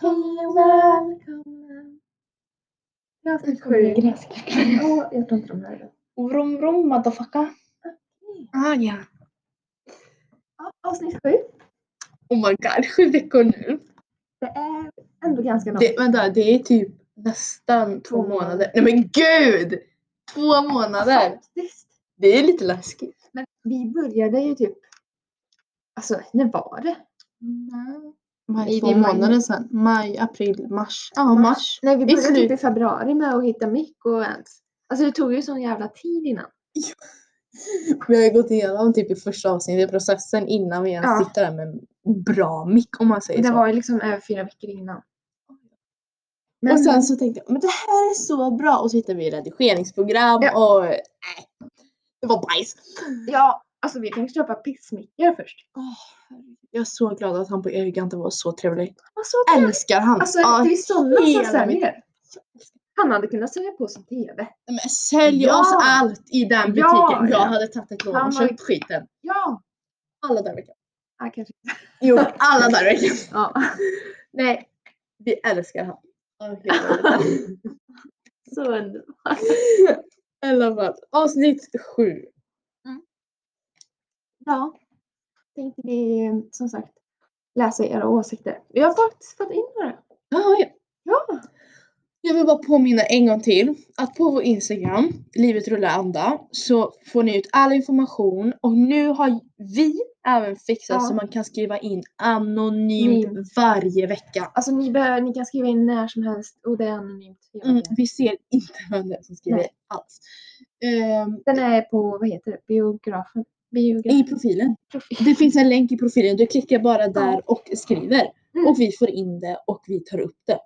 Hej och välkomna. Jag fick sju. Ja, jag tror inte de hörde. Vrom vrom motherfucker. Ah ja. Ja, avsnitt sju. Oh my god, sju veckor nu. Det är ändå ganska långt. Det, vänta, det är typ nästan två månader. Nej men gud! Två månader! Faktiskt. Det är lite läskigt. Men vi började ju typ, alltså när var det? Maj, I två maj. månader sedan. Maj, april, mars. Ja, mars. Nej vi började typ slut. i februari med att hitta mick och ens. Alltså det tog ju sån jävla tid innan. Vi har ju gått igenom typ i första avsnittet processen innan vi ens Ja. sitter där med bra mick om man säger Det så. var ju liksom över fyra veckor innan. Men, Och sen så tänkte jag, men det här är så bra! Och så hittade vi redigeringsprogram Ja. och nej, det var bajs. ja, alltså vi tänkte köpa pissmickar först. Jag är så glad att han på Elgigante var så trevlig. Alltså, det, Älskar han! alltså det är sådana som säljer. Han hade kunnat sälja på sin TV. Men sälj Ja. oss allt i den butiken. Ja, jag ja. hade tagit ett lån och köpt skiten. Ja! Alla där veckan. Ah, kanske. Jo, alla där veckan. Ja. Nej, vi älskar han. Ja, hela tiden. Så underbart. I alla fall, avsnitt sju. Ja. Tänkte vi som sagt läsa era åsikter. Vi har faktiskt fått in några. Ja, ja. Ja. Jag vill bara påminna en gång till att på vår Instagram, livet rullar anda, så får ni ut all information och nu har vi även fixat Ja. så man kan skriva in anonymt Anonymt. varje vecka. Alltså ni, behöver, ni kan skriva in när som helst och det är anonymt. Mm, vi ser inte vem det är som skriver Nej. alls. Ehm, Den är på, vad heter det, biografen? Biograf. I profilen. Det finns en länk i profilen. Du klickar bara där och skriver. Mm. Och vi får in det och vi tar upp det.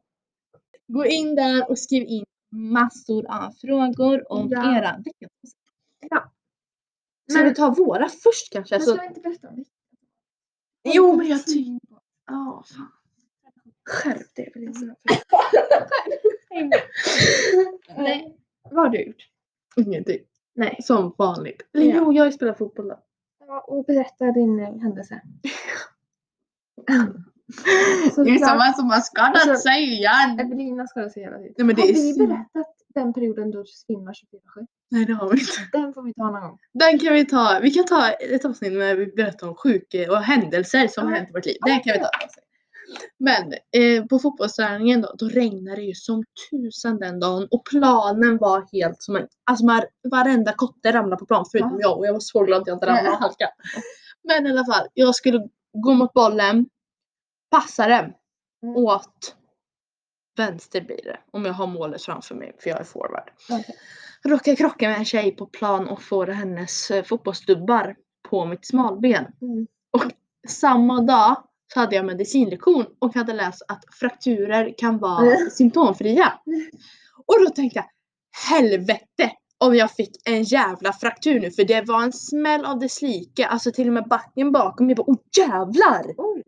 Gå in där och skriv in massor av frågor om Ja. era veckans Ja. Ska Men- vi ta våra först kanske? Men Alltså, ska jag inte berätta om det? jo men jag tycker... Ja, fan. Skärp dig. Nej. Vad har du gjort? Ingenting. Nej. Som vanligt. Eller Ja. jo, jag spelat fotboll då. Ja, och berätta din eh, händelse. Det är samma som man ska Alltså, säga. Evelina ska säga hela tiden. Nej men det Har vi så... berättat den perioden då du svimmar 24-7? Nej det har vi inte. Den får vi ta någon gång. Den kan vi ta. Vi kan ta ett avsnitt när vi berättar om sjuka och händelser som Ja. har hänt i vårt liv. Den kan vi ta. Men eh, på fotbollsträningen då, då regnade det ju som tusan den dagen och planen var helt som en, alltså man, varenda kotte ramlade på plan förutom Ja. jag och jag var så glad att jag inte ramlade och halkade. Men i alla fall, jag skulle gå mot bollen, passa den Mm. åt vänster blir det om jag har målet framför mig för jag är forward. Okej. Råkade krocka med en tjej på plan och få hennes eh, fotbollsdubbar på mitt smalben. Mm. Och samma dag så hade jag medicinlektion och hade läst att frakturer kan vara Mm. symptomfria. Och då tänkte jag helvete om jag fick en jävla fraktur nu för det var en smäll av dess like. Alltså till och med backen bakom mig bara oh jävlar! Oj.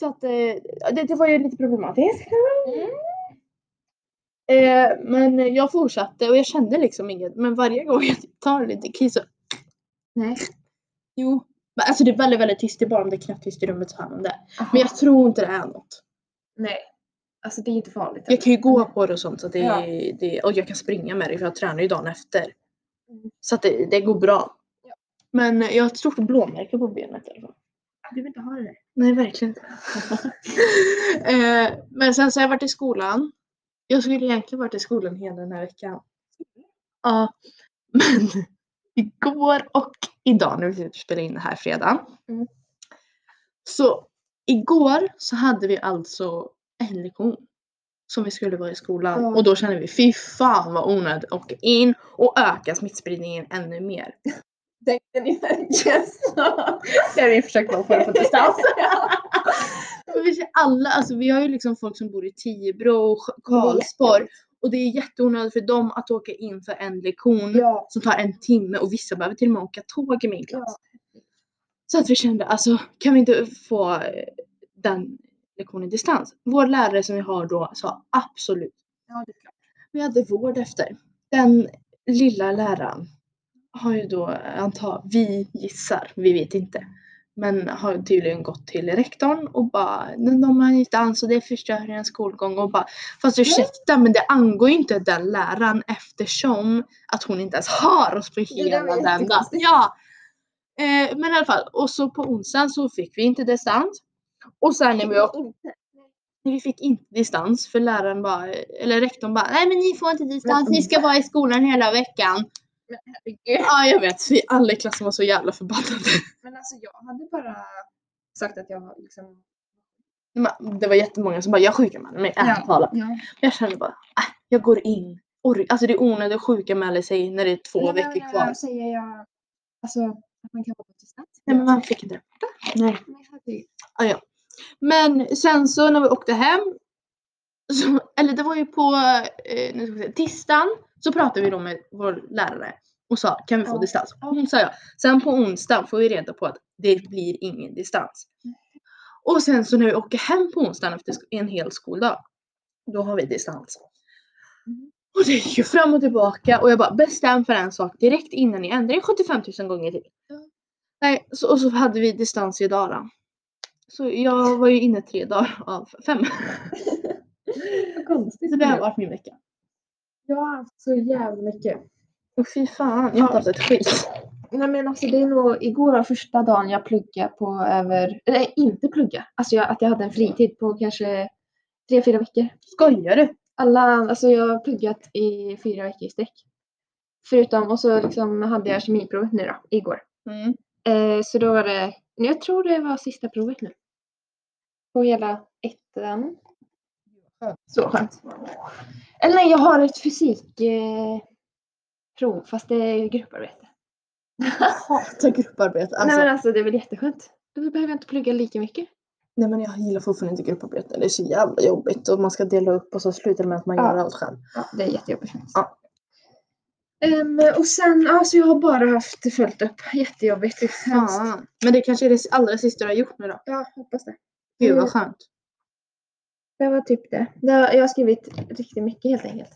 Så att eh, det, det var ju lite problematiskt. Mm. Eh, men jag fortsatte och jag kände liksom inget. Men varje gång jag tar lite kiss så Nej. jo. Men alltså det är väldigt väldigt tyst. Det är bara om det är knäpptyst i rummet så hör man det. Aha. Men jag tror inte det är något. Nej. Alltså det är inte farligt. Jag kan ju gå på det och sånt så det, Ja. det, och jag kan springa med det för jag tränar ju dagen efter. Mm. Så att det, det går bra. Ja. Men jag har ett stort blåmärke på benet i alla fall. Du vill inte ha det där. Nej verkligen inte. eh, men sen så har jag varit i skolan. Jag skulle egentligen varit i skolan hela den här veckan. Ja. Men igår och idag när vi sitter och spelar in det här fredag. Mm. Så igår så hade vi alltså en lektion. Som vi skulle vara i skolan. Ja. Och då kände vi fy fan vad onödigt att åka in och öka smittspridningen ännu mer. Ni yes. Det har vi försökt vara på på distans. Men vi ser alla, alltså vi har ju liksom folk som bor i Tibro och Karlsborg. Och det är jätteonödigt för dem att åka in för en lektion Ja. som tar en timme och vissa behöver till och med åka tåg i min klass. ja. Så att vi kände, alltså kan vi inte få eh, den lektioner distans. Vår lärare som vi har då sa absolut. Ja, det är klart. Vi hade vård efter. Den lilla läraren har ju då, antar, vi gissar, vi vet inte. Men har tydligen gått till rektorn och bara, "Men de har inte ans och det förstör en skolgång och bara, fast ursäkta men det angår ju inte den läraren eftersom att hon inte ens har oss på hela den dagen. Ja! Eh, men i alla fall, och så på onsdagen så fick vi inte distans. Och sen när vi åkte vi fick inte distans för läraren bara, eller rektorn bara, nej men ni får inte distans, ni ska vara i skolan hela veckan. Men herregud. Ja jag vet, vi alla i klassen var så jävla förbannade. Men alltså jag hade bara sagt att jag liksom... Men Det var jättemånga som bara, jag sjukanmäler mig ärligt talat. ja. Men Jag kände bara, äh, jag går in. Alltså det är onödigt att sjukanmäla sig när det är två men veckor kvar. Jag säger jag... Alltså att man kan vara på distans. Nej men man fick inte det. Nej. Ah, ja. Men sen så när vi åkte hem, så, eller det var ju på eh, nu ska vi se, tisdagen så pratade vi då med vår lärare och sa kan vi få Ja. distans? Hon sa ja. Sen på onsdagen får vi reda på att det blir ingen distans. Och sen så när vi åker hem på onsdagen efter en hel skoldag, då har vi distans. Mm. Och det gick ju fram och tillbaka och jag bara bestäm för en sak direkt innan ni ändrar er 75 000 gånger till. Nej, så, och så hade vi distans idag då. Så jag var ju inne tre dagar av fem. Konstigt. Så det har varit min vecka. Jag har haft så jävla mycket. Och fy fan, jag har inte haft ett skit. Nej men alltså det är nog, igår var första dagen jag pluggade på över, nej inte plugga, alltså jag, att jag hade en fritid på kanske tre, fyra veckor. Skojar du? Alla, alltså jag har pluggat i fyra veckor i sträck. Förutom, och så liksom hade jag kemiprovet nu då, igår. Mm. Eh, så då var det, jag tror det var sista provet nu. På hela ettan. Så skönt. Eller nej, jag har ett fysikprov eh, fast det är grupparbete. Hatar grupparbete. Alltså, Nej nej, men alltså det är väl jätteskönt. Då behöver jag inte plugga lika mycket. men jag gillar fortfarande inte grupparbete. Det är så jävla jobbigt och man ska dela upp och så slutar det med att man Ja. gör allt själv. Ja, det är jättejobbigt faktiskt. Ja. Ehm, och sen, alltså jag har bara haft följt upp. Jättejobbigt. Hemskt. Fan. Men det kanske är det allra sista du har gjort nu då? Ja, hoppas det. Gud vad skönt. Det var typ det. det har, jag har skrivit riktigt mycket helt enkelt.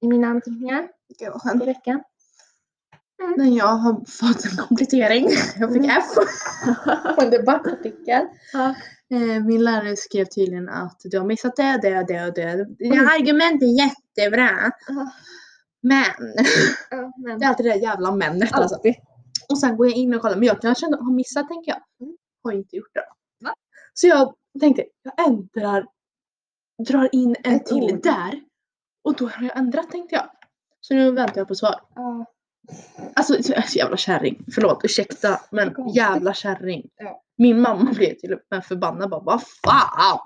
I mina anteckningar på skönt. veckan. Men jag har fått en komplettering. Jag fick Mm. F på en debattartikel. Ja. Eh, Min lärare skrev tydligen att du har missat det, det, det och det. Dina argument är jättebra. Ja. Men. Ja, men. Det är alltid det där jävla männet alltså. Alltid. Och sen går jag in och kollar, men jag kanske har missat tänker jag. Mm. Har inte gjort det. Va? Så jag tänkte, jag ändrar, drar in en Ett till ord. där. Och då har jag ändrat tänkte jag. Så nu väntar jag på svar. Ja. Alltså så jävla kärring. Förlåt, ursäkta. Men Konstigt. jävla kärring. Ja. Min mamma blev till och med förbannad. Bara, vad fan!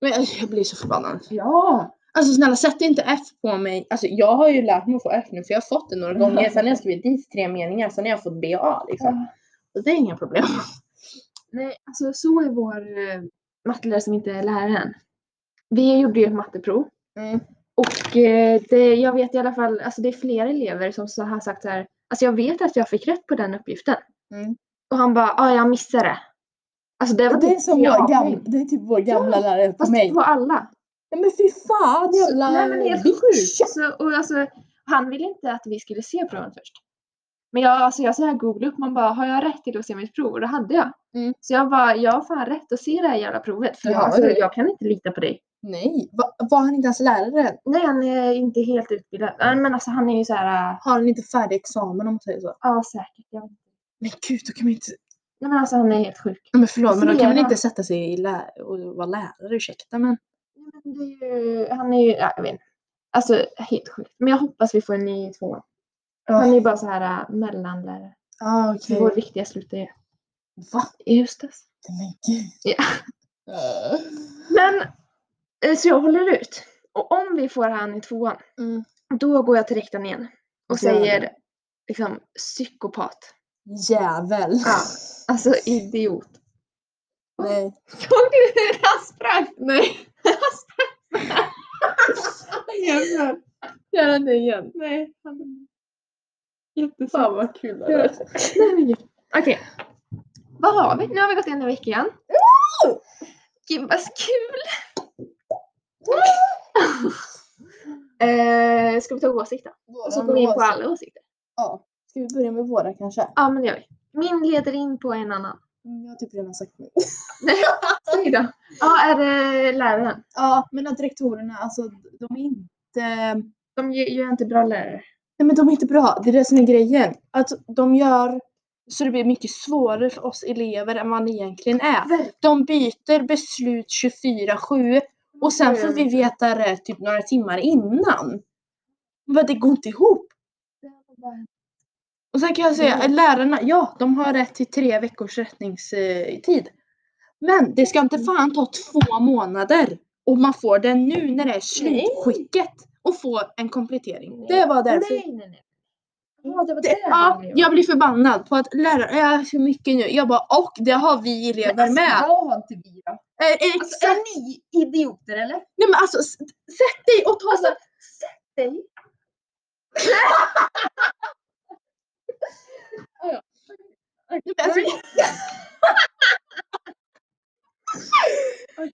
Men jag, jag blir så förbannad. ja. Alltså snälla sätt inte F på mig. Alltså jag har ju lärt mig att få F nu för jag har fått det några gånger. Sen har jag skrivit dit tre meningar, sen har jag fått B och A liksom. Så det är inga problem. Nej, alltså så är vår eh, mattelärare som inte är läraren. Vi gjorde ju ett matteprov. Mm. Och eh, det, jag vet i alla fall, alltså det är flera elever som så har sagt så här, alltså jag vet att jag fick rätt på den uppgiften. Mm. Och han bara, ja jag missade det. Alltså det var Det är typ som vår gamla, det är typ vår gamla lärare på Fast mig. på alla. Ja, men fy fan jävla Nej men helt sjukt. Så, och alltså, han ville inte att vi skulle se proven först. Men jag, alltså jag så här googlade upp, man bara, har jag rätt till att se mitt prov? Och det hade jag. Mm. Så jag bara, jag har fan rätt att se det här jävla provet. För Ja, alltså, jag kan inte lita på dig. Nej, Va, var han inte ens lärare? Nej, han är inte helt utbildad. Men alltså han är ju så här, äh, Har han inte färdig examen om man säger så? ja säkert. Jag vet inte. Men gud, då kan man inte... Nej men alltså han är helt sjuk. Men förlåt, men då kan man inte sätta sig i lä... och vara lärare, ursäkta men. Nej, men det är ju, han är ju, ja, jag vet inte. Alltså helt sjukt. Men jag hoppas vi får en ny i tvåan. Han är ju bara så här äh, mellanlärare. Ja, Så okej. vår viktiga slutar ju Va? i höstas. Men gud. Ja. Men så jag håller ut. Och om vi får han i tvåan, Mm. då går jag till rektorn igen och Gör säger det. liksom psykopat. Jävel. Ja. Alltså idiot. Nej. Såg du hur han sprang? Nej. Han sprang Jävlar. Gör han det igen? Nej, han... Fan vad kul det Ja. är. Nej men gud. Okej. Vad har vi? Nu har vi gått in i veckan. Gud vad kul! Eh, ska vi ta åsikter? Och så går vi in på alla åsikter. Ja. Ska vi börja med våra kanske? Ja men det gör vi. Min leder in på en annan. Mm, Jag har typ redan sagt mitt. Säg då. Ja, är det läraren? Ja, men att rektorerna, alltså de är inte... De ger ju inte bra lärare. Nej men de är inte bra, det är det som är grejen. Att de gör så det blir mycket svårare för oss elever än vad det egentligen är. De byter beslut 24-7 och sen får vi veta det typ några timmar innan. Men det går inte ihop. Och sen kan jag säga, Mm. lärarna, ja de har rätt till tre veckors rättningstid. Men det ska inte fan ta två månader och man får den nu när det är slutskicket och få en komplettering. Det var därför. Nej, nej, nej. Ja, det var Det, det ja, jag blir förbannad på att lärare är så mycket nu. Jag bara, och det har vi elever Men alltså, med. Vad har inte vi då? Eh, eh, Alltså, är ni idioter eller? Nej men alltså sätt dig och ta Alltså, så. sätt dig. Alltså,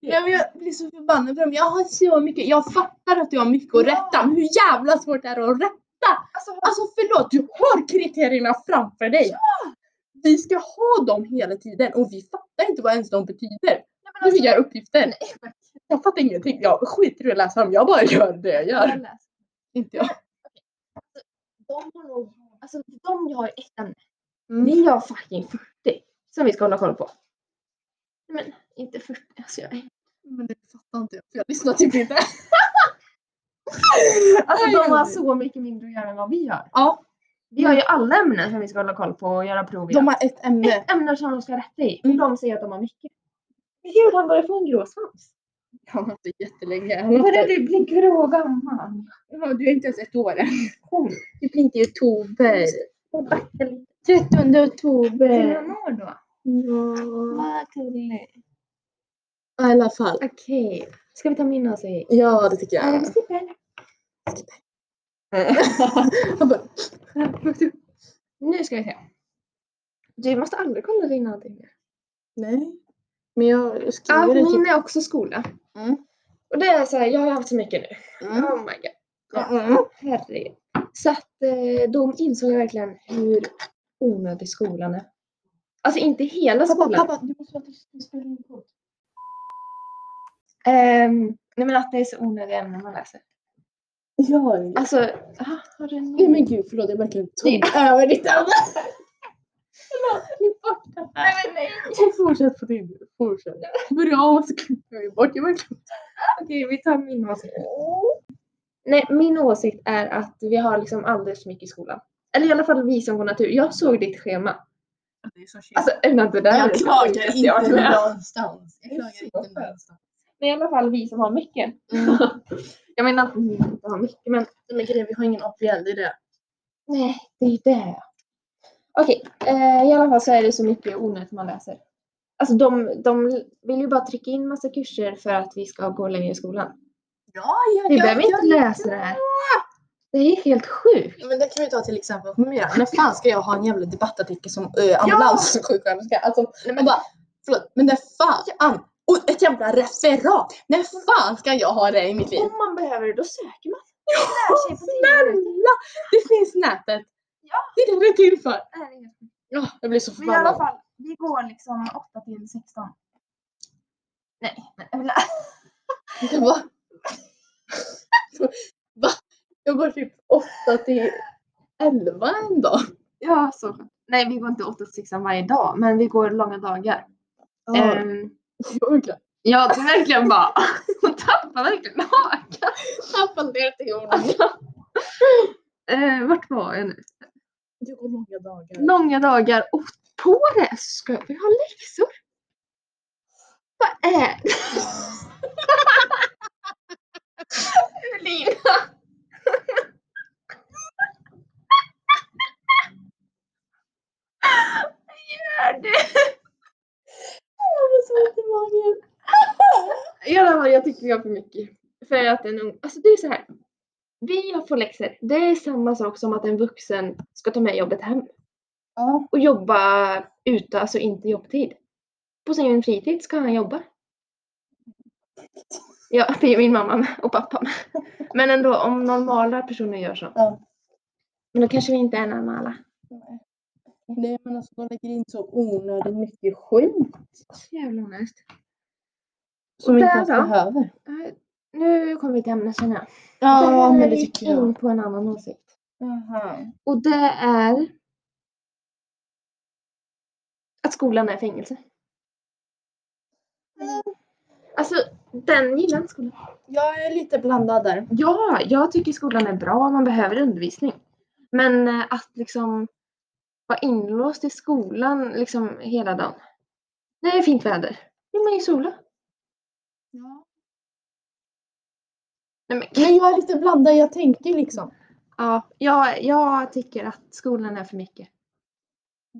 Ja, men jag blir så förbannad för dem. Jag har så mycket, jag fattar att du har mycket att Ja. rätta, men hur jävla svårt är det att rätta? Alltså, Alltså förlåt, du har kriterierna framför dig. Vi ska ha dem hela tiden och vi fattar inte vad ens de betyder. Men alltså, gör uppgifter. nej, Jag fattar ingenting. Jag skiter i att läsa dem, jag bara gör det jag gör. jag. Inte jag. De har nog, alltså de har ett ämne. Mm. Vi har fucking 40 som vi ska hålla koll på. Men inte 40, alltså jag. Men det fattar inte jag, för jag lyssnar typ inte. Alltså de har så mycket mindre att göra än vad vi har. Ja, Vi har ju alla ämnen som vi ska hålla koll på och göra prov i. de har ett ämne. Ett ämne som de ska rätta i. Mm. Och de säger att de har mycket. Gud, han börjar få en grå svans. Har inte jättelänge. Han Börjar du bli grå och gammal? Ja, Du är inte ens ett år än. Kom, Du blir inte i oktober. och backa lite. 13 Fyller oktober. han år då? Ja. Vad gulligt. I alla fall. Okej, ska vi ta min åsikt? Ja, det tycker Ja, jag. vi. Han bara, Nu ska vi se. Du måste aldrig kolla dina anteckningar. Nej. Men jag Ja, skriver det min typ. är också skola. Mm. Och det är så här, jag har haft så mycket nu. Mm. Oh my god. Ja, Mm. herregud. Så att eh, då insåg verkligen hur onödig skolan är. Alltså inte hela Pappa, skolan. pappa, du måste vara tyst. Du spelar in podd. Ehm, nej men att det är så onödiga ämnen man läser. Ja, Alltså, aha, har du en Nej men gud, förlåt. Jag verkligen tog över ditt ämne. Nej men nej. Fortsätt på din. Fortsätt. Börja om så klipper vi bort. Jag verkligen... Okej, vi tar min åsikt. Nej, min åsikt är att vi har liksom alldeles för mycket i skolan. Eller i alla fall vi som går natur. Jag såg ditt schema. Det är så Alltså, ämnar det där jag är klagar inte någonstans. Jag Det är klagar inte någonstans. Men i alla fall vi som har mycket. jag menar att ni inte har mycket, men Men grejen, vi har ingen APL, det är det. nej, det är det. Okej, eh, i alla fall så är det så mycket onödigt man läser. Alltså de, de vill ju bara trycka in massa kurser för att vi ska gå längre i skolan. Ja, ja, Vi ja, behöver ja, inte läsa det här. Det är helt sjukt. Men det kan vi ta till exempel på Mira. När fan ska jag ha en jävla debattartikel som uh, ambulanssjuksköterska? Alltså, Nej, men, bara, förlåt, men när fan? Och ett jävla referat! När fan ska jag ha det i mitt liv? om man behöver det, då söker man. Ja, snälla! Det finns nätet. Ja. Det är det det är till för. Det här är helt sjukt. Ja, jag blir så Men i alla förbannad. fall, vi går liksom 8 till 16. Nej, men jag bara, Va? Jag går typ 8 till 11 en dag. Ja, så skönt. Nej, vi går inte 8 till 16 varje dag, men vi går långa dagar. Ja, Ehm, jag orkar. ja, det är verkligen bara... Hon tappar verkligen hakan. Jag funderar till orden. Eh, vart var jag nu? Det går långa dagar. Långa dagar och på det så ska vi ha läxor. Vad är det? Evelina! Vad gör du? Jag har så ont i magen. I alla fall, jag tycker vi har för mycket. För att en ung... Alltså det är så här. Vi har får läxor. Det är samma sak som att en vuxen ska ta med jobbet hem. Ja. Och jobba ute, alltså inte jobbtid. På sin fritid ska han jobba. Ja, det är min mamma med och pappa med. Men ändå, om normala personer gör så. Ja. Men då kanske vi inte är normala. Nej men alltså de lägger in så onödigt mycket skit. Så jävla onödigt. Som vi inte ens behöver. Nu kommer vi till ämnet känner jag. Ja men det tycker jag. in på en annan åsikt. Jaha. Och det är att skolan är fängelse. Alltså, den gillar inte skolan. Jag är lite blandad där. Ja, jag tycker skolan är bra, man behöver undervisning. Men eh, att liksom vara inlåst i skolan liksom hela dagen. När det är fint väder. Ja, men i solen. Ja. Nej, men, Men jag är lite blandad, jag tänker liksom. ja, jag, jag tycker att skolan är för mycket.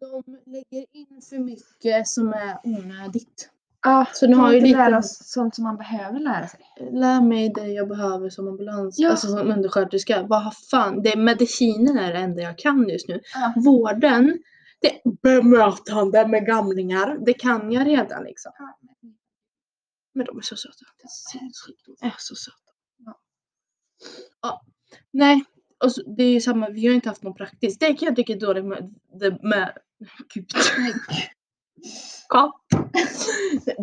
De lägger in för mycket som är onödigt. Ja, Så nu har ju lite- lära oss sånt som man behöver lära sig. Lär mig det jag behöver som ambulans, Ja. alltså som undersköterska. Vad fan, det är medicinen är det enda jag kan just nu. Ja. Vården, det är bemötande med gamlingar, det kan jag redan liksom. Men de är så söta. De är så söta. Ja. Nej, och så, det är ju samma, vi har inte haft någon praktiskt. Det kan jag tycka är dåligt med, det, med Gud.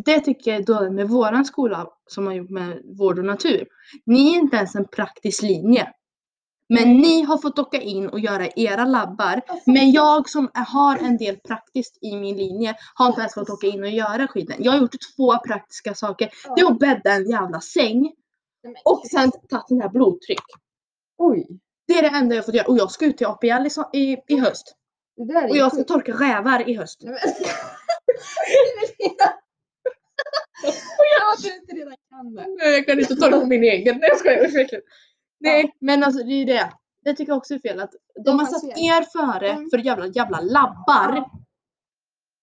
Det tycker jag är dåligt med våran skola som har gjort med vård och natur. Ni är inte ens en praktisk linje. Men ni har fått åka in och göra era labbar. Men jag som har en del praktiskt i min linje har inte ens fått åka in och göra skiten. Jag har gjort två praktiska saker. Det är att bädda en jävla säng och sen tagit den här blodtryck. Oj! Det är det enda jag fått göra. Och jag ska ut till APL i, so- i, i höst. Det där är Och jag ska sjukt. torka rävar i höst. Nej, men- Jag tror inte redan kan det. Nej, jag kan inte torka min egen. Nej jag skojar verkligen. Nej men alltså det är ju det. Det tycker jag också är fel att de har satt fel. er före Mm. för jävla jävla labbar.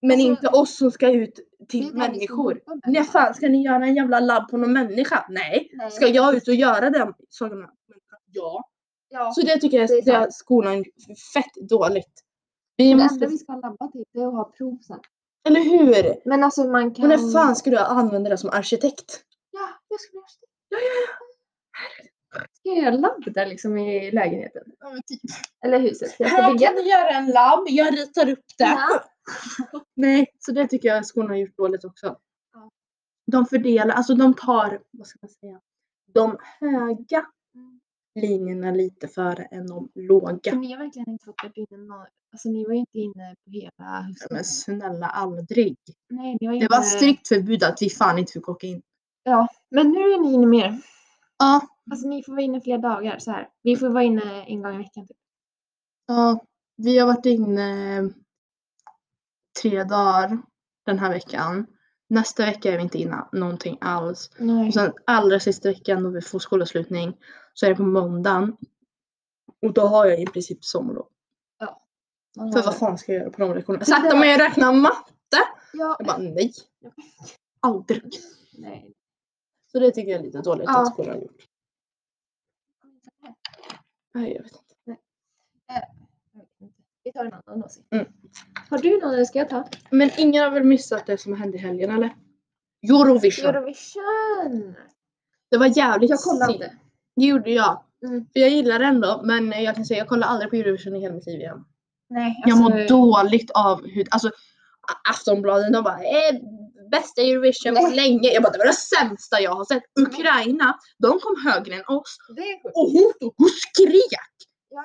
Men Alltså, inte oss som ska ut till ska människor. det. fan ska ni göra en jävla labb på någon människa? Nej. Nej. Ska jag ut och göra den sakerna? Ja. Ja. Så det tycker jag Det är skolan fett dåligt. Vi Det enda måste, vi ska labba till det är att ha prov sen. eller hur? Men alltså man kan... Men när fan ska du använda det som arkitekt? Ja, jag skulle göra det. Ja, ja, ja. Ska jag göra labb där liksom i lägenheten? Eller huset? Jag ska Här bygga. kan du göra en labb, jag ritar upp det. Ja. Nej, så det tycker jag skolan har gjort dåligt också. Ja. De fördelar, alltså de tar, vad ska man säga, de höga Mm. linjerna lite före än de låga. Ni har verkligen inte fått varit inne nå- Alltså ni var ju inte inne på hela hösten. Men snälla aldrig. Nej, ni var Det inte... var strikt förbud att vi fan inte fick åka in. Ja, men nu är ni inne mer. Ja, Alltså ni får vara inne fler dagar så här. Vi får vara inne en gång i veckan typ. ja, vi har varit inne tre dagar den här veckan. Nästa vecka är vi inte inne någonting alls. Nej. Och sen allra sista veckan då vi får skolavslutning så är det på måndagen. Och då har jag i princip sommarlov. För vad fan ska jag göra på de lektionerna? Sätta mig och räkna matte? Ja. Jag bara nej. Aldrig. Nej. Så det tycker jag är lite dåligt Ja. att skolan har gjort. Nej jag vet inte. Vi tar en annan åsikt. Mm. Har du någon eller ska jag ta? Men ingen har väl missat det som hände i helgen eller? Eurovision. Eurovision! Det var jävligt Jag kollade inte. Det gjorde jag. Mm. Jag gillar det ändå men jag kan säga jag kollar aldrig på Eurovision i hela mitt liv igen. Nej, Jag mår alltså- dåligt av hur, alltså Aftonbladet de bara eh, bästa Eurovision på länge. Jag bara det var det sämsta jag har sett. Ukraina, de kom högre än oss och hon stod och skrek.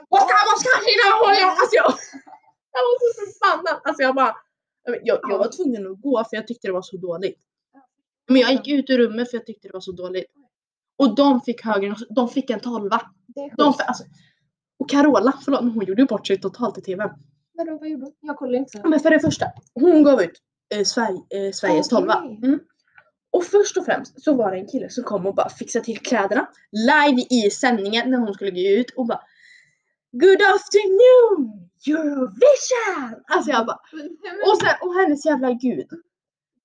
Vad ska man ska Alltså jag, jag var så förbannad. Alltså jag bara, jag, jag var tvungen att gå för jag tyckte det var så dåligt. Men jag gick ut ur rummet för jag tyckte det var så dåligt. Och de fick högre. De fick en tolva. De, alltså, och Carola, förlåt hon gjorde ju bort sig totalt i TV. Vadå, vad gjorde hon? Jag kollar inte. Men för det första, hon gav ut eh, Sverige, eh, Sveriges Okej. tolva. Mm. Och först och främst så var det en kille som kom och bara fixade till kläderna live i sändningen när hon skulle gå ut och bara Good afternoon Eurovision! Alltså jag bara och sen och hennes jävla gud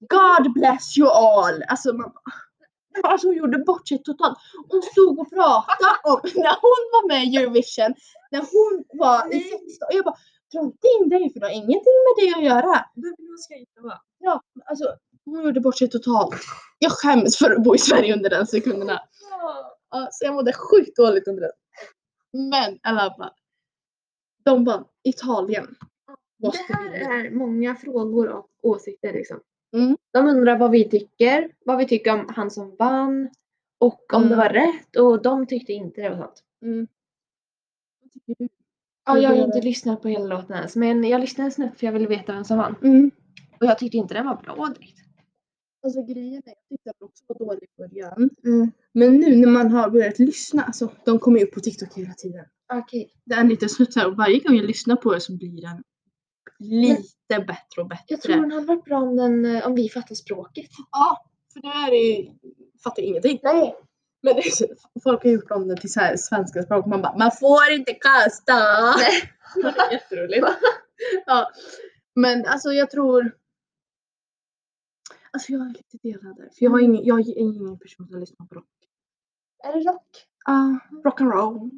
God bless you all! Alltså man bara Alltså hon gjorde bort sig totalt. Hon stod och pratade om när hon var med i Eurovision, när hon var i 16 och jag bara dra inte in dig för det har ingenting med det att göra. Vem vill skejta va? Ja, alltså hon gjorde bort sig totalt. Jag skäms för att bo i Sverige under den sekunderna. Ja, så jag mådde sjukt dåligt under det. Men i alla fall. De bara, Italien. Det här är många frågor och åsikter liksom. Mm. De undrar vad vi tycker, vad vi tycker om han som vann och om det Mm. var rätt och de tyckte inte det var sant. Mm. Vad tycker du? Ja, jag har Hur inte det? lyssnat på hela låten ens men jag lyssnade en snutt för jag ville veta vem som vann. Mm. Och jag tyckte inte den var bra direkt. Alltså grejen är, jag tyckte den också var dålig i början. Mm. Men nu när man har börjat lyssna, alltså de kommer ju upp på TikTok hela tiden. Okej. Det är en liten snutt här och varje gång jag lyssnar på det så blir den lite bättre och bättre. Jag tror den hade varit bra om, den, om vi fattar språket. Ja, för det här är ju, fattar ingenting. Nej. Men det folk har gjort om det till så här svenska språk. Man bara, man får inte kasta! Nej. det är jätteroligt. ja. Men alltså jag tror... Alltså jag är lite delad där. För jag, har Mm. ingen, jag är ingen person som lyssnar på rock. Är det rock? Ah, rock and roll.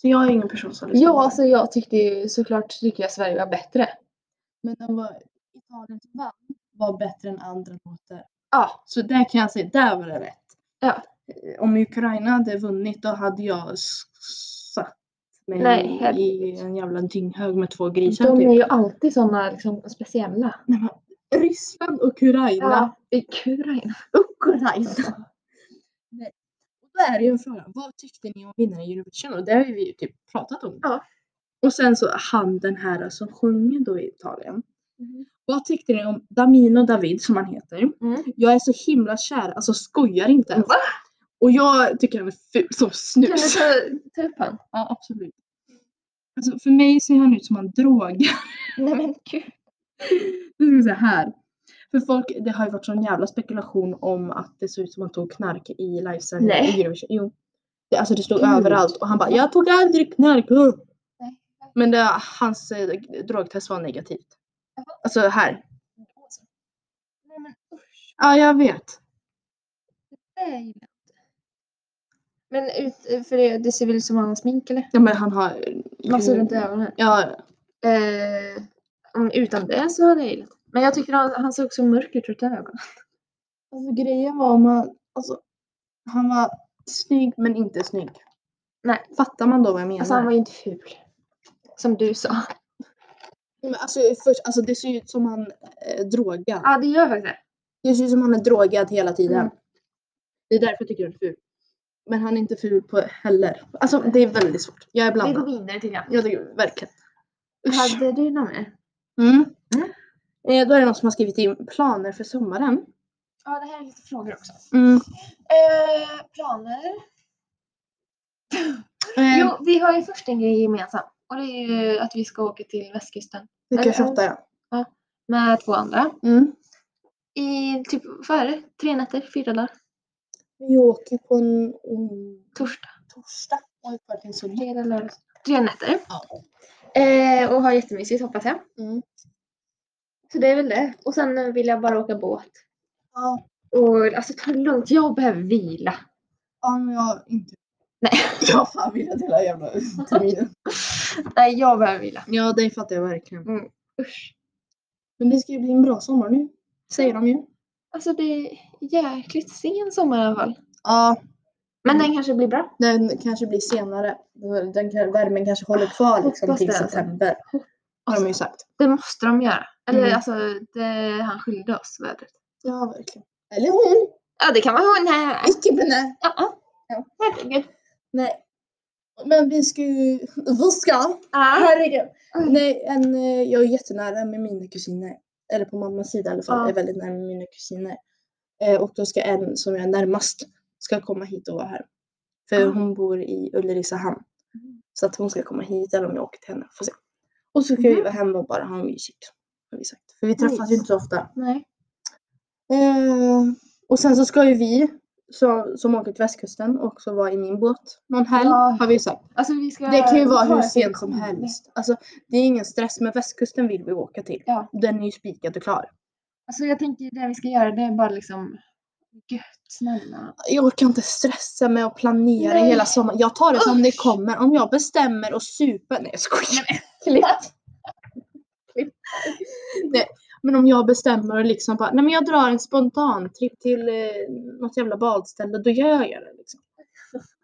Så jag är ingen person som lyssnar på Ja, det. alltså jag tyckte ju såklart tycker jag Sverige var bättre. Men den var, Italiens vann var bättre än andra låtar. Ja. Så där kan jag säga, där var det rätt. Ja. Om Ukraina hade vunnit då hade jag satt mig Nej, i herregud. en jävla dynghög med två grisar De typ. är ju alltid sådana liksom, speciella. Nej, men, Ryssland och Ukraina. i Ukraina. Ukraina. Nej. Då är det ju en fråga, vad tyckte ni om vinnaren i Eurovision? Och det har vi ju typ pratat om. Ja. Och sen så han den här som sjunger då i Italien. Mm. Vad tyckte ni om Damino David som han heter? Mm. Jag är så himla kär, alltså skojar inte ens. Va? Och jag tycker han är ful som Kan du snus. ta, ta upp han? Ja absolut. Alltså för mig ser han ut som han drogar. Nej men gud. Nu ska vi se här. För folk, det har ju varit sån jävla spekulation om att det ser ut som han tog knark i livesändningen i Eurovision. Jo. Det, alltså det stod Gud. överallt och han bara jag tog aldrig knark. uh." Men det, hans eh, drogtest var negativt. Jaha. Alltså här. Nej men. Ja jag vet. Det är ju. Men ut, för det, det ser väl ut som han har smink eller? Ja men han har. Massor runt ögonen. Ja. Eh, om, utan det så hade jag gillat. Men jag tycker han, han såg så mörk ut runt ögonen. Alltså grejen var om han, alltså, han var snygg men inte snygg. Nej. Fattar man då vad jag menar? Alltså han var ju inte ful. Som du sa. Men alltså, först, alltså det ser ut som han eh, drogar. Ja det gör faktiskt det. Det ser ut som han är drogad hela tiden. Mm. Det är därför jag tycker han är ful. Men han är inte ful på heller. Alltså det är väldigt svårt. Jag är Vi går blandad. vidare till det. Jag tycker verkligen. Usch. Hade du något mer? Mm. Mm. Eh, då är det någon som har skrivit in planer för sommaren. Ja det här är lite frågor också. Mm. Eh, planer? Eh, Jo, vi har ju först en grej gemensamt. Och det är ju att vi ska åka till västkusten. Vecka eh, 28 ja. Med två andra. Mm. I typ, vad är det? Tre nätter? Fyra dagar? Vi åker på en mm, Torsdag? torsdag. Det är länge. Fredag, lördag? Tre nätter. Ja. Eh, och har jättemysigt hoppas jag. Mm. Så det är väl det. Och sen vill jag bara åka båt. Ja. Och alltså ta det lugnt. Jag behöver vila. Ja, men jag inte. Nej. Jag har fan vilat hela jävla terminen. Nej, jag behöver vila. Ja, det fattar jag verkligen. Usch. Men det ska ju bli en bra sommar nu. Säger de ju. Alltså det är jäkligt sen sommar i alla fall. Ja, Men den kanske blir bra. den kanske blir senare. Den kan, värmen kanske håller kvar liksom Hoppas till det, alltså. september. Har de ju sagt. Det måste de göra. Eller Mm. alltså, det, han skyldig oss vädret. Ja, verkligen. Eller hon. Ja, det kan vara hon här. Icke benä. Ja, ja. Ja. Herregud. Nej. Men vi ska ju... Vi ska. Ja. Herregud. Mm. Nej, en, eh, jag är jättenära med mina kusiner. Eller på mammas sida i alla fall. Ja. är väldigt nära mina kusiner. Eh, och då ska en som jag är närmast ska komma hit och vara här. För Ja. hon bor i Ulricehamn. Mm. Så att hon ska komma hit eller om jag åker till henne. Får se. Och så ska vi Mhm. vara hemma och bara ha mysigt. Har vi sagt. För vi träffas ju inte så ofta. Nej. Eh, och sen så ska ju vi så, som åker till västkusten också vara i min båt någon helg. Ja. Har vi sagt. Alltså vi ska... Det kan ju vara hur sent som det. helst. Alltså, det är ingen stress, men västkusten vill vi åka till. Ja. Den är ju spikad och klar. Alltså jag tänker det vi ska göra det är bara liksom gött, snälla. Jag orkar inte stressa med att planera Nej. hela sommaren. Jag tar det som det Usch. kommer. Om jag bestämmer och super... Nej jag skojar. Klipp. Nej. Men om jag bestämmer liksom bara, nej men jag drar en spontan tripp till eh, något jävla badställe, då gör jag det liksom.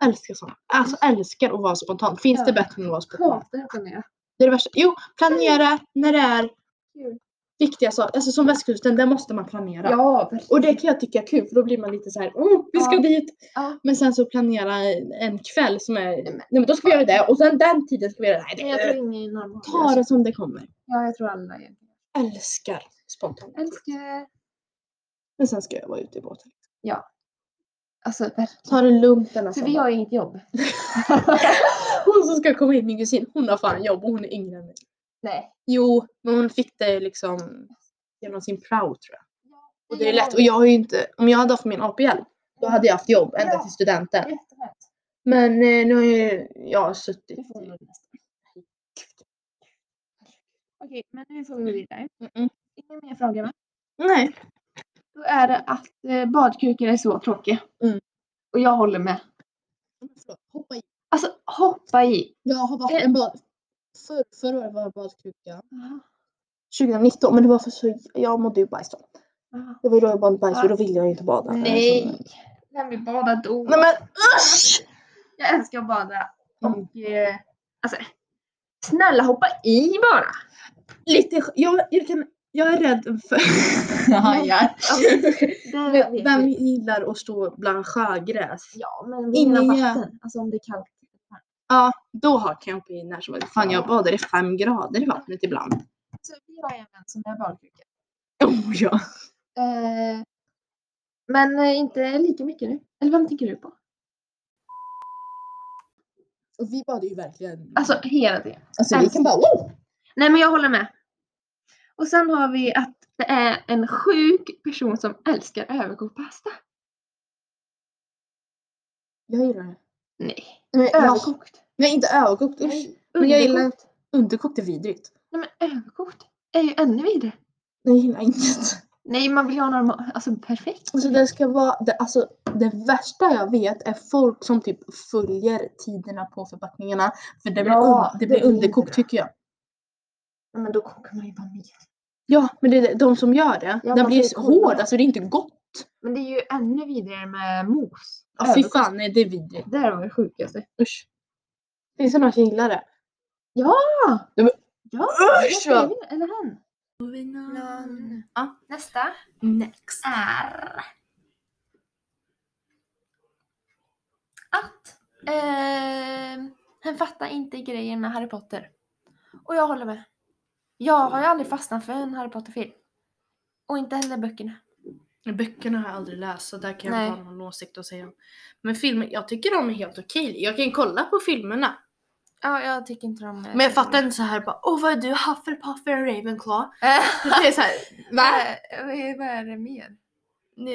Älskar sånt. Alltså älskar att vara spontan. Finns Ja. det bättre än att vara spontan? Hatar att planera. Det är det värsta. Jo, planera när det är Kul. viktiga saker. Alltså som västkusten, där måste man planera. Ja, verkligen. Och det kan jag tycka är kul för då blir man lite så här, oh, vi ska Ja. dit. Ja. Men sen så planera en kväll som är, men- nej men då ska vi göra det och sen den tiden ska vi göra det. Nej, Nej, jag det tror ingen ta det som det kommer. Ja, jag tror alla är. Älskar spontant. Älskar. Men sen ska jag vara ute i båten. Alltså verkligen. Ta det lugnt denna För vi har ju inget jobb. Hon som ska komma hit, min kusin, hon har fan jobb och hon är yngre än mig. Nej. Jo, men hon fick det liksom genom sin prao tror jag. Och det är lätt. Och jag har ju inte, om jag hade haft min APL, då hade jag haft jobb ända Ja. till studenten. Men eh, nu har jag suttit Det får i... Okej, men nu får vi gå vidare. Mm-mm. Ingen mer frågor va? Nej. Då är det att eh, badkrukor är så tråkiga. Mm. Och jag håller med. Hoppa i. Alltså hoppa i. Jag har varit Eh. en bad... För, förra året var jag badkruka. 2019, men det var för så... Jag mådde ju bajs då. Det var ju då jag mådde bajs och då ville jag inte bada. Nej. Vem vill bada då? Nej men usch! Jag älskar att bada. Mm. Och eh, alltså, snälla hoppa i bara. Lite... Jag, jag, kan, jag är rädd för... Hajar. Vem vi. gillar att stå bland sjögräs? Ja, men innan vatten. Alltså om det är kallt. Ja, då har kan jag i när som helst. Fan jag badar i fem grader i vattnet ibland. Så vi har en vän som är badkruka. Oh ja. Eh, men eh, inte lika mycket nu. Eller vem tänker du på? Och vi badar ju verkligen. Alltså hela tiden. alltså vi kan bara wow! Nej men jag håller med. Och sen har vi att det är en sjuk person som älskar överkokt pasta. Jag gillar det. Nej. Men, Överkokt. nej inte överkokt, usch. Nej, Men jag gillar underkokt. underkokt är vidrigt. Nej men överkokt är ju ännu vidare. Jag gillar inte. Nej man vill ju ha normal, alltså perfekt. Alltså det ska vara, det, alltså det värsta jag vet är folk som typ följer tiderna på förpackningarna. För det blir, Ja, un, det blir underkokt tycker jag. Nej, men då kokar man ju bara mer. Ja, men det är de som gör det. Ja, den blir så hård, alltså det är inte gott. Men det är ju ännu vidare med mos. Ja, fy Överkokt. fan, nej det är vidrigt. Det här var det sjukaste. Usch. Finns det någon som gillar det? Ja! Ja, men- Ja! Usch, vad? Eller hen. Någon. Ja. Nästa Next. är att eh, han fattar inte grejen med Harry Potter. Och jag håller med. Jag har ju aldrig fastnat för en Harry Potter-film. Och inte heller böckerna. Böckerna har jag aldrig läst så där kan jag Nej. inte ha någon åsikt att säga. Men filmer, jag tycker de är helt okej. Jag kan kolla på filmerna. Ja, jag tycker inte de är Men jag fattar inte så här bara åh vad är du Hufflepuff eller Ravenclaw? Eh, Det är så här, va? eh, vad, vad är det mer?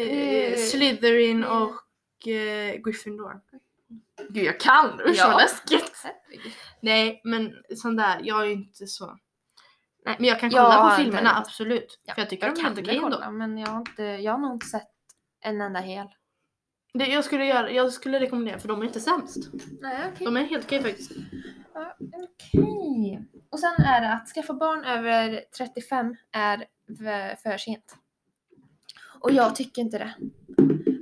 Eh, Slytherin eh. och eh, Gryffindor. Gud jag kan! Usch Ja. vad läskigt! Nej men sån där, jag är ju inte så. Nej, Men jag kan kolla har på filmerna heller. absolut. Ja, För jag tycker de är helt okej ändå. kolla men jag har, inte, jag har nog inte sett en enda hel. Det, jag, skulle göra, jag skulle rekommendera för de är inte sämst. Nej, okej. De är helt okej faktiskt. Ja, Okej. Och sen är det att skaffa barn över 35 är v- för sent. Och jag tycker inte det.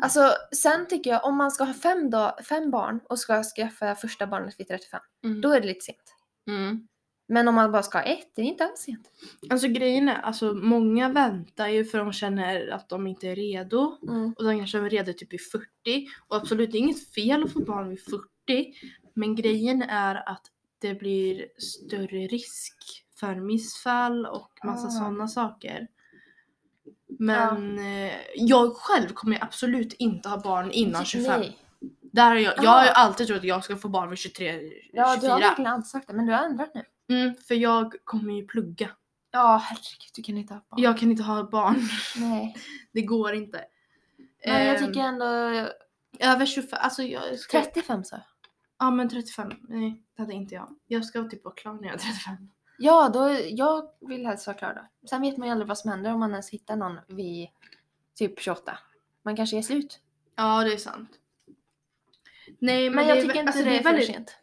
Alltså sen tycker jag om man ska ha fem, dag, fem barn och ska skaffa första barnet vid 35, Mm. då är det lite sent. Mm. Men om man bara ska ha ett, det är inte alls sent. Alltså grejen är, alltså många väntar ju för de känner att de inte är redo. Mm. Och de kanske är redo typ vid 40. Och absolut, det är inget fel att få barn vid 40. Men grejen är att det blir större risk för missfall och massa Ah. sådana saker. Men eh, jag själv kommer absolut inte ha barn innan 25. Nej. Där har jag, jag har ju alltid trott att jag ska få barn vid 23, 24. Ja, du har verkligen sagt det, men du har ändrat nu. Mm, för jag kommer ju plugga. Ja, herregud, du kan inte ha barn. Jag kan inte ha barn. Nej. Det går inte. Men jag Ehm, tycker ändå Över 25, alltså jag ska... 35 så. Ja men 35, nej det hade inte jag. Jag ska typ vara klar när jag är 35. Ja, då, jag vill helst vara klar då. Sen vet man ju aldrig vad som händer om man ens hittar någon vid typ 28. Man kanske är slut. Ja det är sant. Nej men, Men det jag är tycker inte alltså, det är, för väldigt... sent.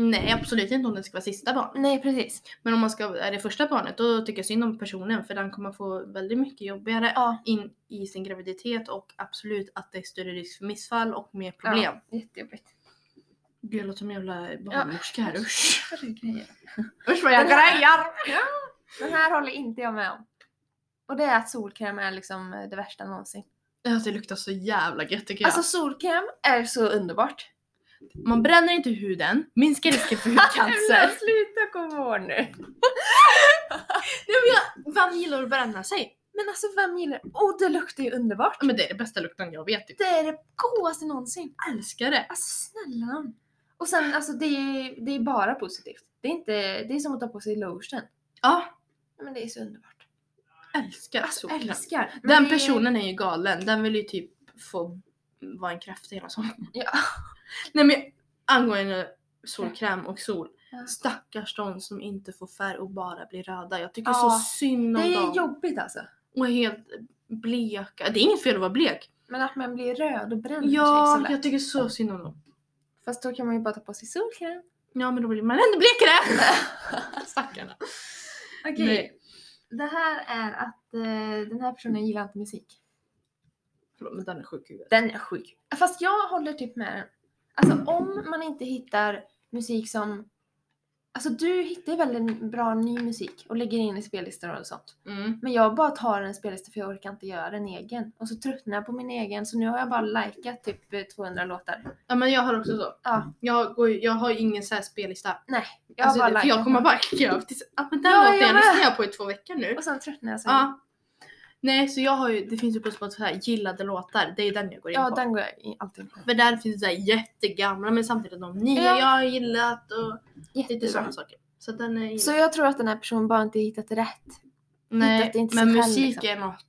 Nej absolut inte om det ska vara sista barn. Nej precis. Men om man ska, är det första barnet då tycker jag synd om personen för den kommer få väldigt mycket jobbigare Ja. in i sin graviditet och absolut att det är större risk för missfall och mer problem. Ja, jättejobbigt. Gud jag låter som en jävla barnmorska här usch. Usch vad jag grejar! Ja. Den här håller inte jag med om. Och det är att solkräm är liksom det värsta någonsin. Alltså det luktar så jävla gött tycker jag. Alltså solkräm är så underbart. Man bränner inte huden, minskar risken för hudcancer. sluta komma ihåg nu. Nej, men jag, vem gillar att bränna sig? Men alltså vem gillar Oh det luktar ju underbart. Ja, Men det är det bästa lukten jag vet. Typ. Det är det godaste någonsin. Älskar det. Alltså snälla nån. Och sen alltså det är, det är bara positivt. Det är inte, det är som att ta på sig lotion. Ja, Men det är så underbart. älskar Alltså solkräm. älskar. Den det- personen är ju galen. Den vill ju typ få vara en kraft hela sommaren. Ja. Nej men angående solkräm och sol. Ja. Stackars de som inte får färg och bara blir röda. Jag tycker Ja, så synd om Det är dem. jobbigt alltså. Och är helt bleka. Det är inget fel att vara blek. Men att man blir röd och bränner sig så Ja, jag tycker så synd om dem. Fast då kan man ju bara ta på sig solkräm. Ja men då blir man ännu blekare. Stackarna. Okej. Nej. Det här är att eh, den här personen gillar inte musik. Förlåt men den är sjuk i huvudet. Den är sjuk. Fast jag håller typ med den. Alltså om man inte hittar musik som... Alltså du hittar ju väldigt bra ny musik och lägger in i spellistor och sånt. Mm. Men jag bara tar en spellista för jag orkar inte göra en egen. Och så tröttnar jag på min egen så nu har jag bara likat typ eh, 200 låtar. Ja men jag har också så. Ja, Jag, går, ju- jag har ju ingen så här spellista. nej. Jag Alltså, har bara för jag kommer bara upp tills, ja men den Ja, låten jag jag lyssnar jag på i två veckor nu. Och sen tröttnar jag sen. Ja. Nej så jag har ju, det finns ju på Spotify här, gillade låtar, det är den jag går in Ja, på. den går jag alltid på. För där finns det så här jättegamla men samtidigt de nya Ja. jag har gillat och lite sådana saker. Så den är Så jag tror att den här personen bara inte hittat rätt. Nej hittat inte men musik liksom. är något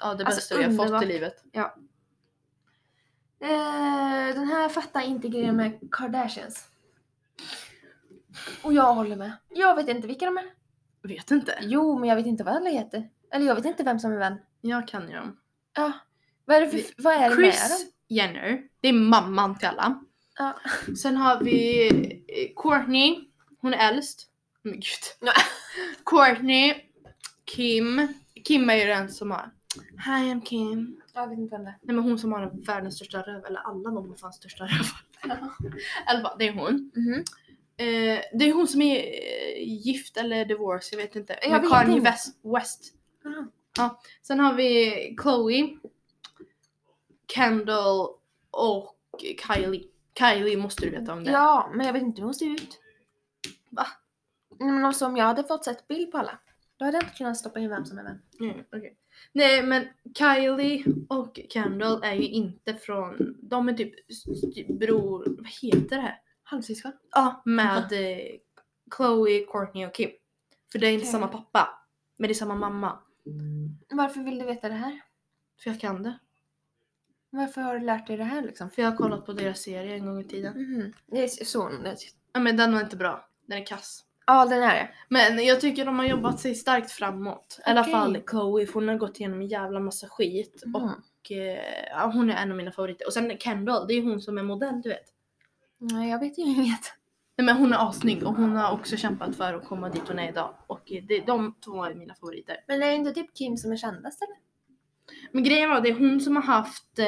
av det Alltså, bästa jag har fått i livet. Eh, den här fattar inte grejen med Kardashians. Och jag håller med. Jag vet inte vilka de är. Vet inte. Jo, men jag vet inte vad alla heter. Eller jag vet inte vem som är vem. Jag kan ju dem. Ja. Vad är det, för, vad är det med Chris dem? Jenner, det är mamman till alla. Ja. Sen har vi eh, Courtney, hon är äldst. Men gud. Courtney, Kim. Kim är ju den som har Hi I'm Kim. Jag vet inte vem det är. Nej men hon som har världens största röv, eller alla de har fan största röv. Fall, det är hon. Mhm. Eh, det är hon som är eh, gift eller divorce, jag vet inte. Jag Med vet Kanye inte. West. Aha. Sen har vi Chloe, Kendall och Kylie. Kylie måste du veta om det. Ja, men jag vet inte hur hon ser ut. Va? Men alltså, om jag hade fått sett bild på alla, då hade jag inte kunnat stoppa in vem som är vem. Mm, okej. Nej men Kylie och Kendall är ju inte från, de är typ s- bror, vad heter det? Halvsyskon? Ja, med eh, Chloe, Courtney och Kim. För det är inte Okej. samma pappa, men det är samma mamma. Varför vill du veta det här? För jag kan det. Varför har du lärt dig det här liksom? För jag har kollat på deras serie en gång i tiden. Mhm. Det är så. Det. Ja men den var inte bra. Den är kass. Ja, den är det. Men jag tycker de har jobbat sig starkt framåt. I alla fall för hon har gått igenom en jävla massa skit. Mhm. Och eh, hon är en av mina favoriter. Och sen Kendall, det är hon som är modell du vet. Nej, jag vet ju inget. Nej men hon är assnygg och hon har också kämpat för att komma dit hon är idag. Och eh, det, de två är mina favoriter. Men är det inte typ Kim som är kändast eller? Men grejen var det är hon som har haft eh,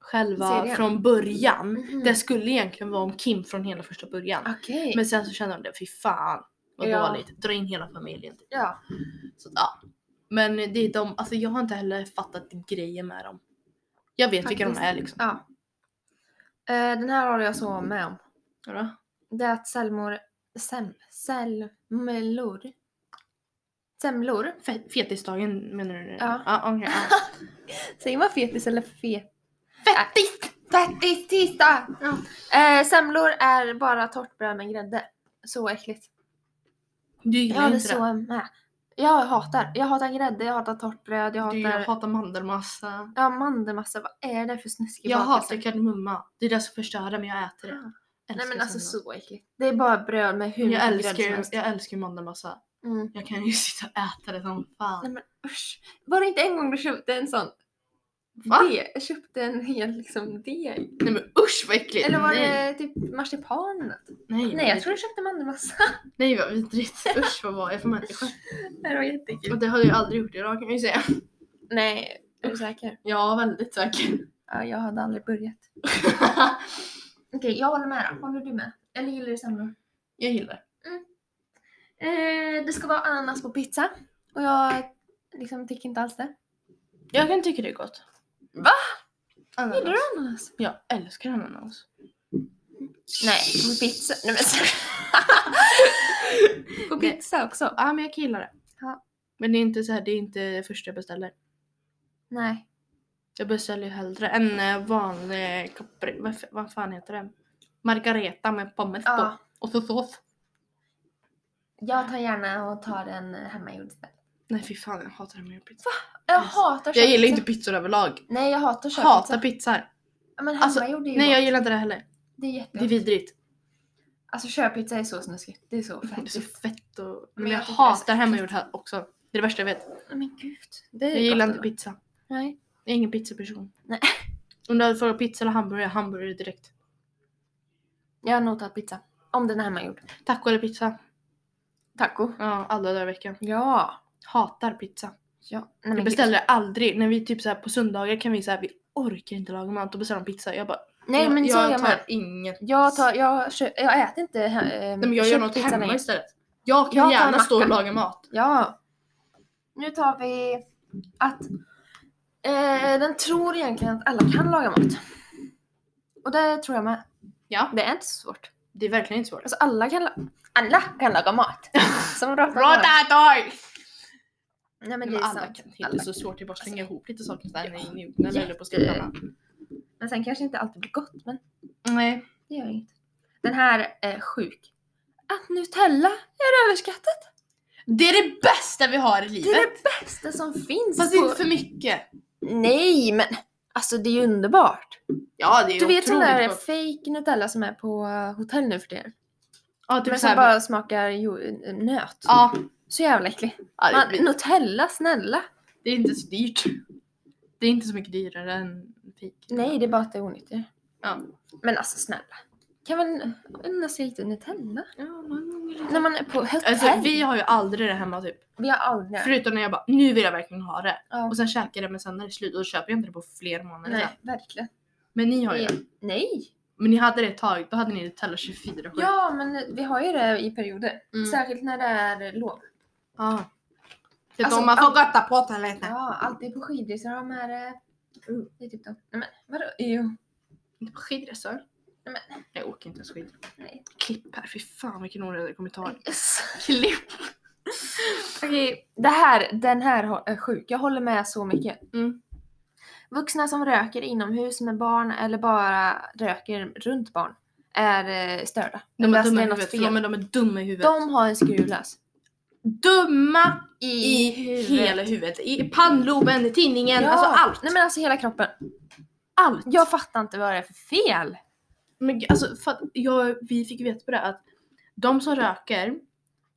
själva Serien. från början. Mhm. Det skulle egentligen vara om Kim från hela första början. Okej. Men sen så kände hon det, fy fan vad Ja. dåligt. Dra in hela familjen. Typ. Ja. Så, ja. Men det är de, alltså jag har inte heller fattat grejen med dem. Jag vet vilka de Faktiskt. är liksom. ja. Eh, den här håller jag så med om. Vadå? Det är att selmor... Sem, selmlor. Semlor. Fe- Fetisdagen menar du nu? Ja. ja okej, ja. Säger man fetis eller fet? Fettis! Fettis tisdag! Ja. Eh, semlor är bara torrt bröd med grädde. Så äckligt. Du Jag gillar hade inte så det? med. Jag hatar. Jag hatar grädde, jag hatar torrt bröd, jag Du hatar... hatar mandelmassa. Ja, mandelmassa. Vad är det för snuskig Jag bakelse? hatar kardemumma. Det är det som förstör det men jag äter det. Ah. Älskar Nej men alltså så äckligt. Det är bara bröd med hur jag mycket grädde som helst. jag älskar mandelmassa. Mm. Jag kan ju sitta och äta det som fan. Nej men usch. Var det inte en gång du köpte en sån Va? Det, jag köpte en hel liksom deg. Nej men usch vad äckligt! Eller var Nej. det typ marsipan? Nej, Nej, jag tror jag köpte mandelmassa. Nej vad vidrigt. Usch vad var jag för människa? Det var jättekul. Och det hade jag aldrig gjort idag kan jag ju säga. Nej, är du säker? Ja, väldigt säker. Ja, jag hade aldrig börjat. Okej, jag håller med då. Håller du med? Eller gillar du samma? jag gillar. Eh, det ska vara ananas på pizza. Och jag liksom tycker inte alls det. Jag kan tycka det är gott. Va? Ananas. Gillar du ananas? Jag älskar ananas. Nej, på pizza. Nej, men... på pizza också? Ja men jag kan gilla det. Ja. Men det är inte så här, det är inte det första jag beställer. Nej. Jag beställer ju hellre en eh, vanlig capri, vad, fan heter det? Margareta med pommes Ja. på. Och så sås. Jag tar gärna och tar en hemmagjord. Nej fy fan jag hatar hemmagjord pizza. Jag Yes. hatar Jag gillar inte pizzor överlag. Nej, jag hatar köttpizza. Hatar pizzor. Men Alltså, hemmagjord är ju Nej jag gillar inte det heller. Det är Det är jättegott. vidrigt. Alltså köttpizza är så snuskigt. Det är så Det är fett. så fett och... Men Men jag jag, hatar hemmagjord här också. Det är det värsta jag vet. Men gud. Det är Jag gillar inte pizza. Nej. Jag är ingen pizzaperson. Nej. Om du hade frågat pizza eller hamburgare, hamburgare direkt. Jag har nog tagit pizza. Om den är hemmagjord. Taco eller pizza? Taco. Ja, alla dagar i veckan. Ja. Hatar pizza. Ja. Nej, men Jag gud. beställer aldrig. När vi typ så här på söndagar kan vi säga vi orkar inte laga mat och beställer en pizza. Jag bara, Nej jag, men jag jag tar inget. Jag, tar, jag, jag äter inte äh, Nej, men jag gör något hemma längre. istället. Jag kan Jag gärna stå och laga mat. Ja. Nu tar vi att eh, den tror egentligen att alla kan laga mat. Och det tror jag med. Ja. Det är inte så svårt. Det är verkligen inte svårt. Alltså alla kan, la- alla kan laga mat. Som dator! Nej men det Men är alla sant. kan. Det är Alla så svårt. Det bara att slänga ihop lite saker sådär Ja. i mjukna eller på stickorna. Men sen kanske inte alltid blir gott men Nej. det gör inget. Den här är sjuk. Att Nutella är överskattat. Det är det bästa vi har i Det livet. är det bästa som finns. Fast på... inte för mycket. Nej men alltså det är ju underbart. Ja det är Du vet sån där gott. fake Nutella som är på eh, hotell nu för tiden? Ja, Men typ som såhär. bara smakar jo, nöt. Ja. Så jävla äcklig. ja det, Man, blir- Nutella, snälla. det är inte så dyrt. Det är inte så mycket dyrare än fik. Nej, det är bara att det är onyttigt. Ja. Men alltså snälla. Kan man unna sig lite Nutella? ja När man är på hotell. Alltså vi har ju aldrig det hemma typ. vi har aldrig Förutom när jag bara, nu vill jag verkligen ha det. Ja. Och sen käkar jag det men sen är det slut och då köper jag inte det på flera månader. Nej, verkligen. Men ni har ju Det-. Nej. Men ni hade det ett tag, då hade ni Nutella 24 7. Ja, men vi har ju det i perioder. Mm. Särskilt när det är lov. Ja. Det är Alltså, då man får gotta på toaletten. Ja, alltid på skidresor har de här... eh, Det är typ de. Nej men vadå? Jo. Inte på skidresor. Men- Jag åker inte ens skidor. Nej. Klipp här, fy fan vilken onödig kommentar. Yes. Klipp! Okej, det här, den här hå- är sjuk. Jag håller med så mycket. Mm. Vuxna som röker inomhus med barn eller bara röker runt barn är eh, störda. De Eller är alltså, dumma det i är något huvudet. fel. Förlåt men de är dumma i huvudet. De har en skruvlös. Dumma I, i huvudet. hela huvudet. I pannloben, tinningen, Ja. alltså allt. Nej men alltså hela kroppen. allt. Jag fattar inte vad det är för fel. Men alltså, för att jag, vi fick veta på det att de som röker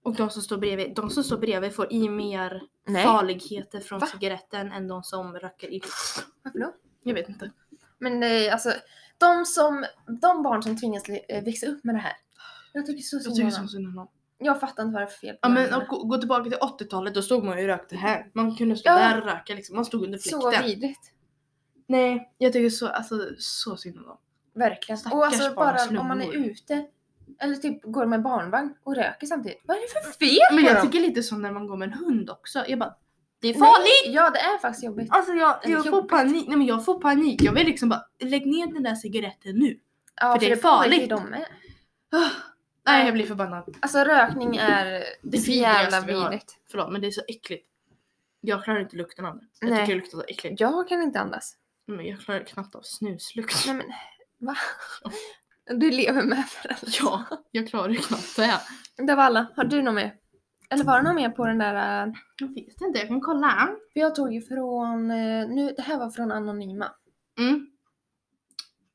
och de som står bredvid, de som står bredvid får i mer Nej. farligheter från Va? cigaretten än de som röker i. Varför då? Jag vet inte. Men eh, alltså, de, som, de barn som tvingas eh, växa upp med det här. Jag tycker så synd om dem. Dem. Jag fattar inte vad det är för fel på Ja men dem. gå, gå tillbaka till 80-talet, då stod man ju och rökte här. Man kunde stå Ja. där och röka liksom. Man stod under Så fläkten. vidrigt. Nej, jag tycker så, alltså, så synd om dem. Verkligen. Stackars och alltså barns bara om man är lungor. ute eller typ går med barnvagn och röker samtidigt. Vad är det för fel Men på jag dem? tycker lite så när man går med en hund också. Jag bara, det är Nej, farligt! Ja det är faktiskt jobbigt. Alltså jag, Eller jag får jobbigt. panik. Nej men jag får panik. Jag vill liksom bara, lägg ner den där cigaretten nu. Ja, för det är beror på hur farligt. De är. Ah, Nej jag blir förbannad. Alltså rökning är Det så jävla vi har. vidrigt. Förlåt men det är så äckligt. Jag klarar inte lukten av det. Jag Nej. tycker det luktar så äckligt. Jag kan inte andas. Men jag klarar knappt av snuslukt. Nej men va? Du lever med föräldrarna. Ja, jag klarar ju knappt det. Det var alla. Har du något mer? Eller var det något mer på den där? äh, Jag vet inte, jag kan kolla. För jag tog ju från, eh, nu, det här var från Anonyma. Mm.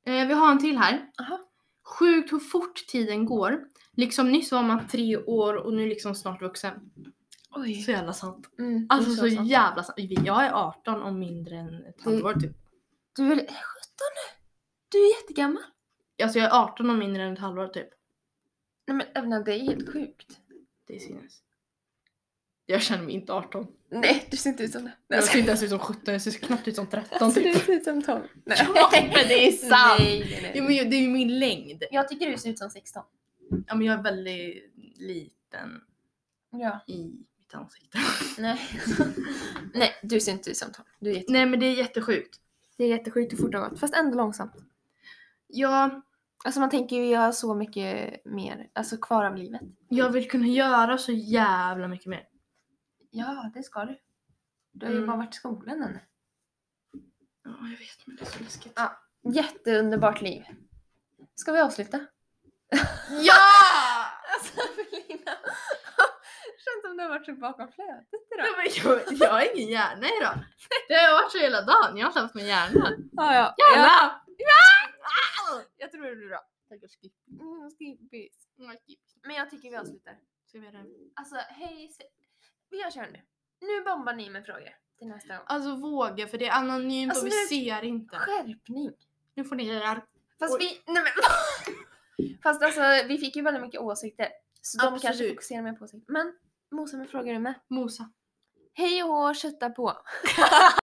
Eh, vi har en till här. Aha. Sjukt hur fort tiden går. Liksom nyss var man tre år och nu liksom snart vuxen. Oj. Så jävla sant. Mm, Alltså så, sant. jävla sant. Jag är 18 och mindre än ett halvår typ. Du är 17 nu. Du är jättegammal. Alltså jag är 18 och mindre än ett halvår typ. Nej men Evelina, det är helt sjukt. Det är sinnes. Jag känner mig inte 18. Nej, du ser inte ut som det. Jag ser inte ens ut som 17, jag ser knappt ut som 13 Alltså, du typ. ser ut som 12. Nej. Ja, men det är sant! Nej, nej, nej. Ja, men det är ju min längd. Jag tycker du ser ut som 16. Ja, men jag är väldigt liten Ja. i mitt ansikte. Nej. nej, du ser inte ut som 12. Du är jätte... Nej men det är jättesjukt. Det är jättesjukt hur fort det har gått. Fast ändå långsamt. Ja, Alltså man tänker ju göra så mycket mer, alltså kvar av livet. jag vill kunna göra så jävla mycket mer. Ja, det ska du. Du har ju Mm. bara varit i skolan ännu. Ja, jag vet men det är så läskigt. Ja. Jätteunderbart liv. Ska vi avsluta? Ja! Alltså. Känns som du har varit så bakom flötet Ja, idag. men jag, jag har ingen hjärna idag. Det har varit så hela dagen. Jag har inte haft min hjärna. Ja, ja. Hjärna! Jag tror det blir bra. Tack och skip. Mm, skipis. Ja, skip. Men jag tycker vi avslutar. Ska vi göra det? Alltså hej. Vi gör så här nu. Nu bombar ni med frågor till nästa gång. Alltså våga för det är anonymt Alltså, och vi nu- ser inte. Skärpning. Nu får ni göra Fast Oj. vi, nej men Fast alltså vi fick ju väldigt mycket åsikter. Så de kanske Absolut. fokuserar mer på åsikter. Men Mosa med frågar du med. mosa. Hej och hå, kötta på.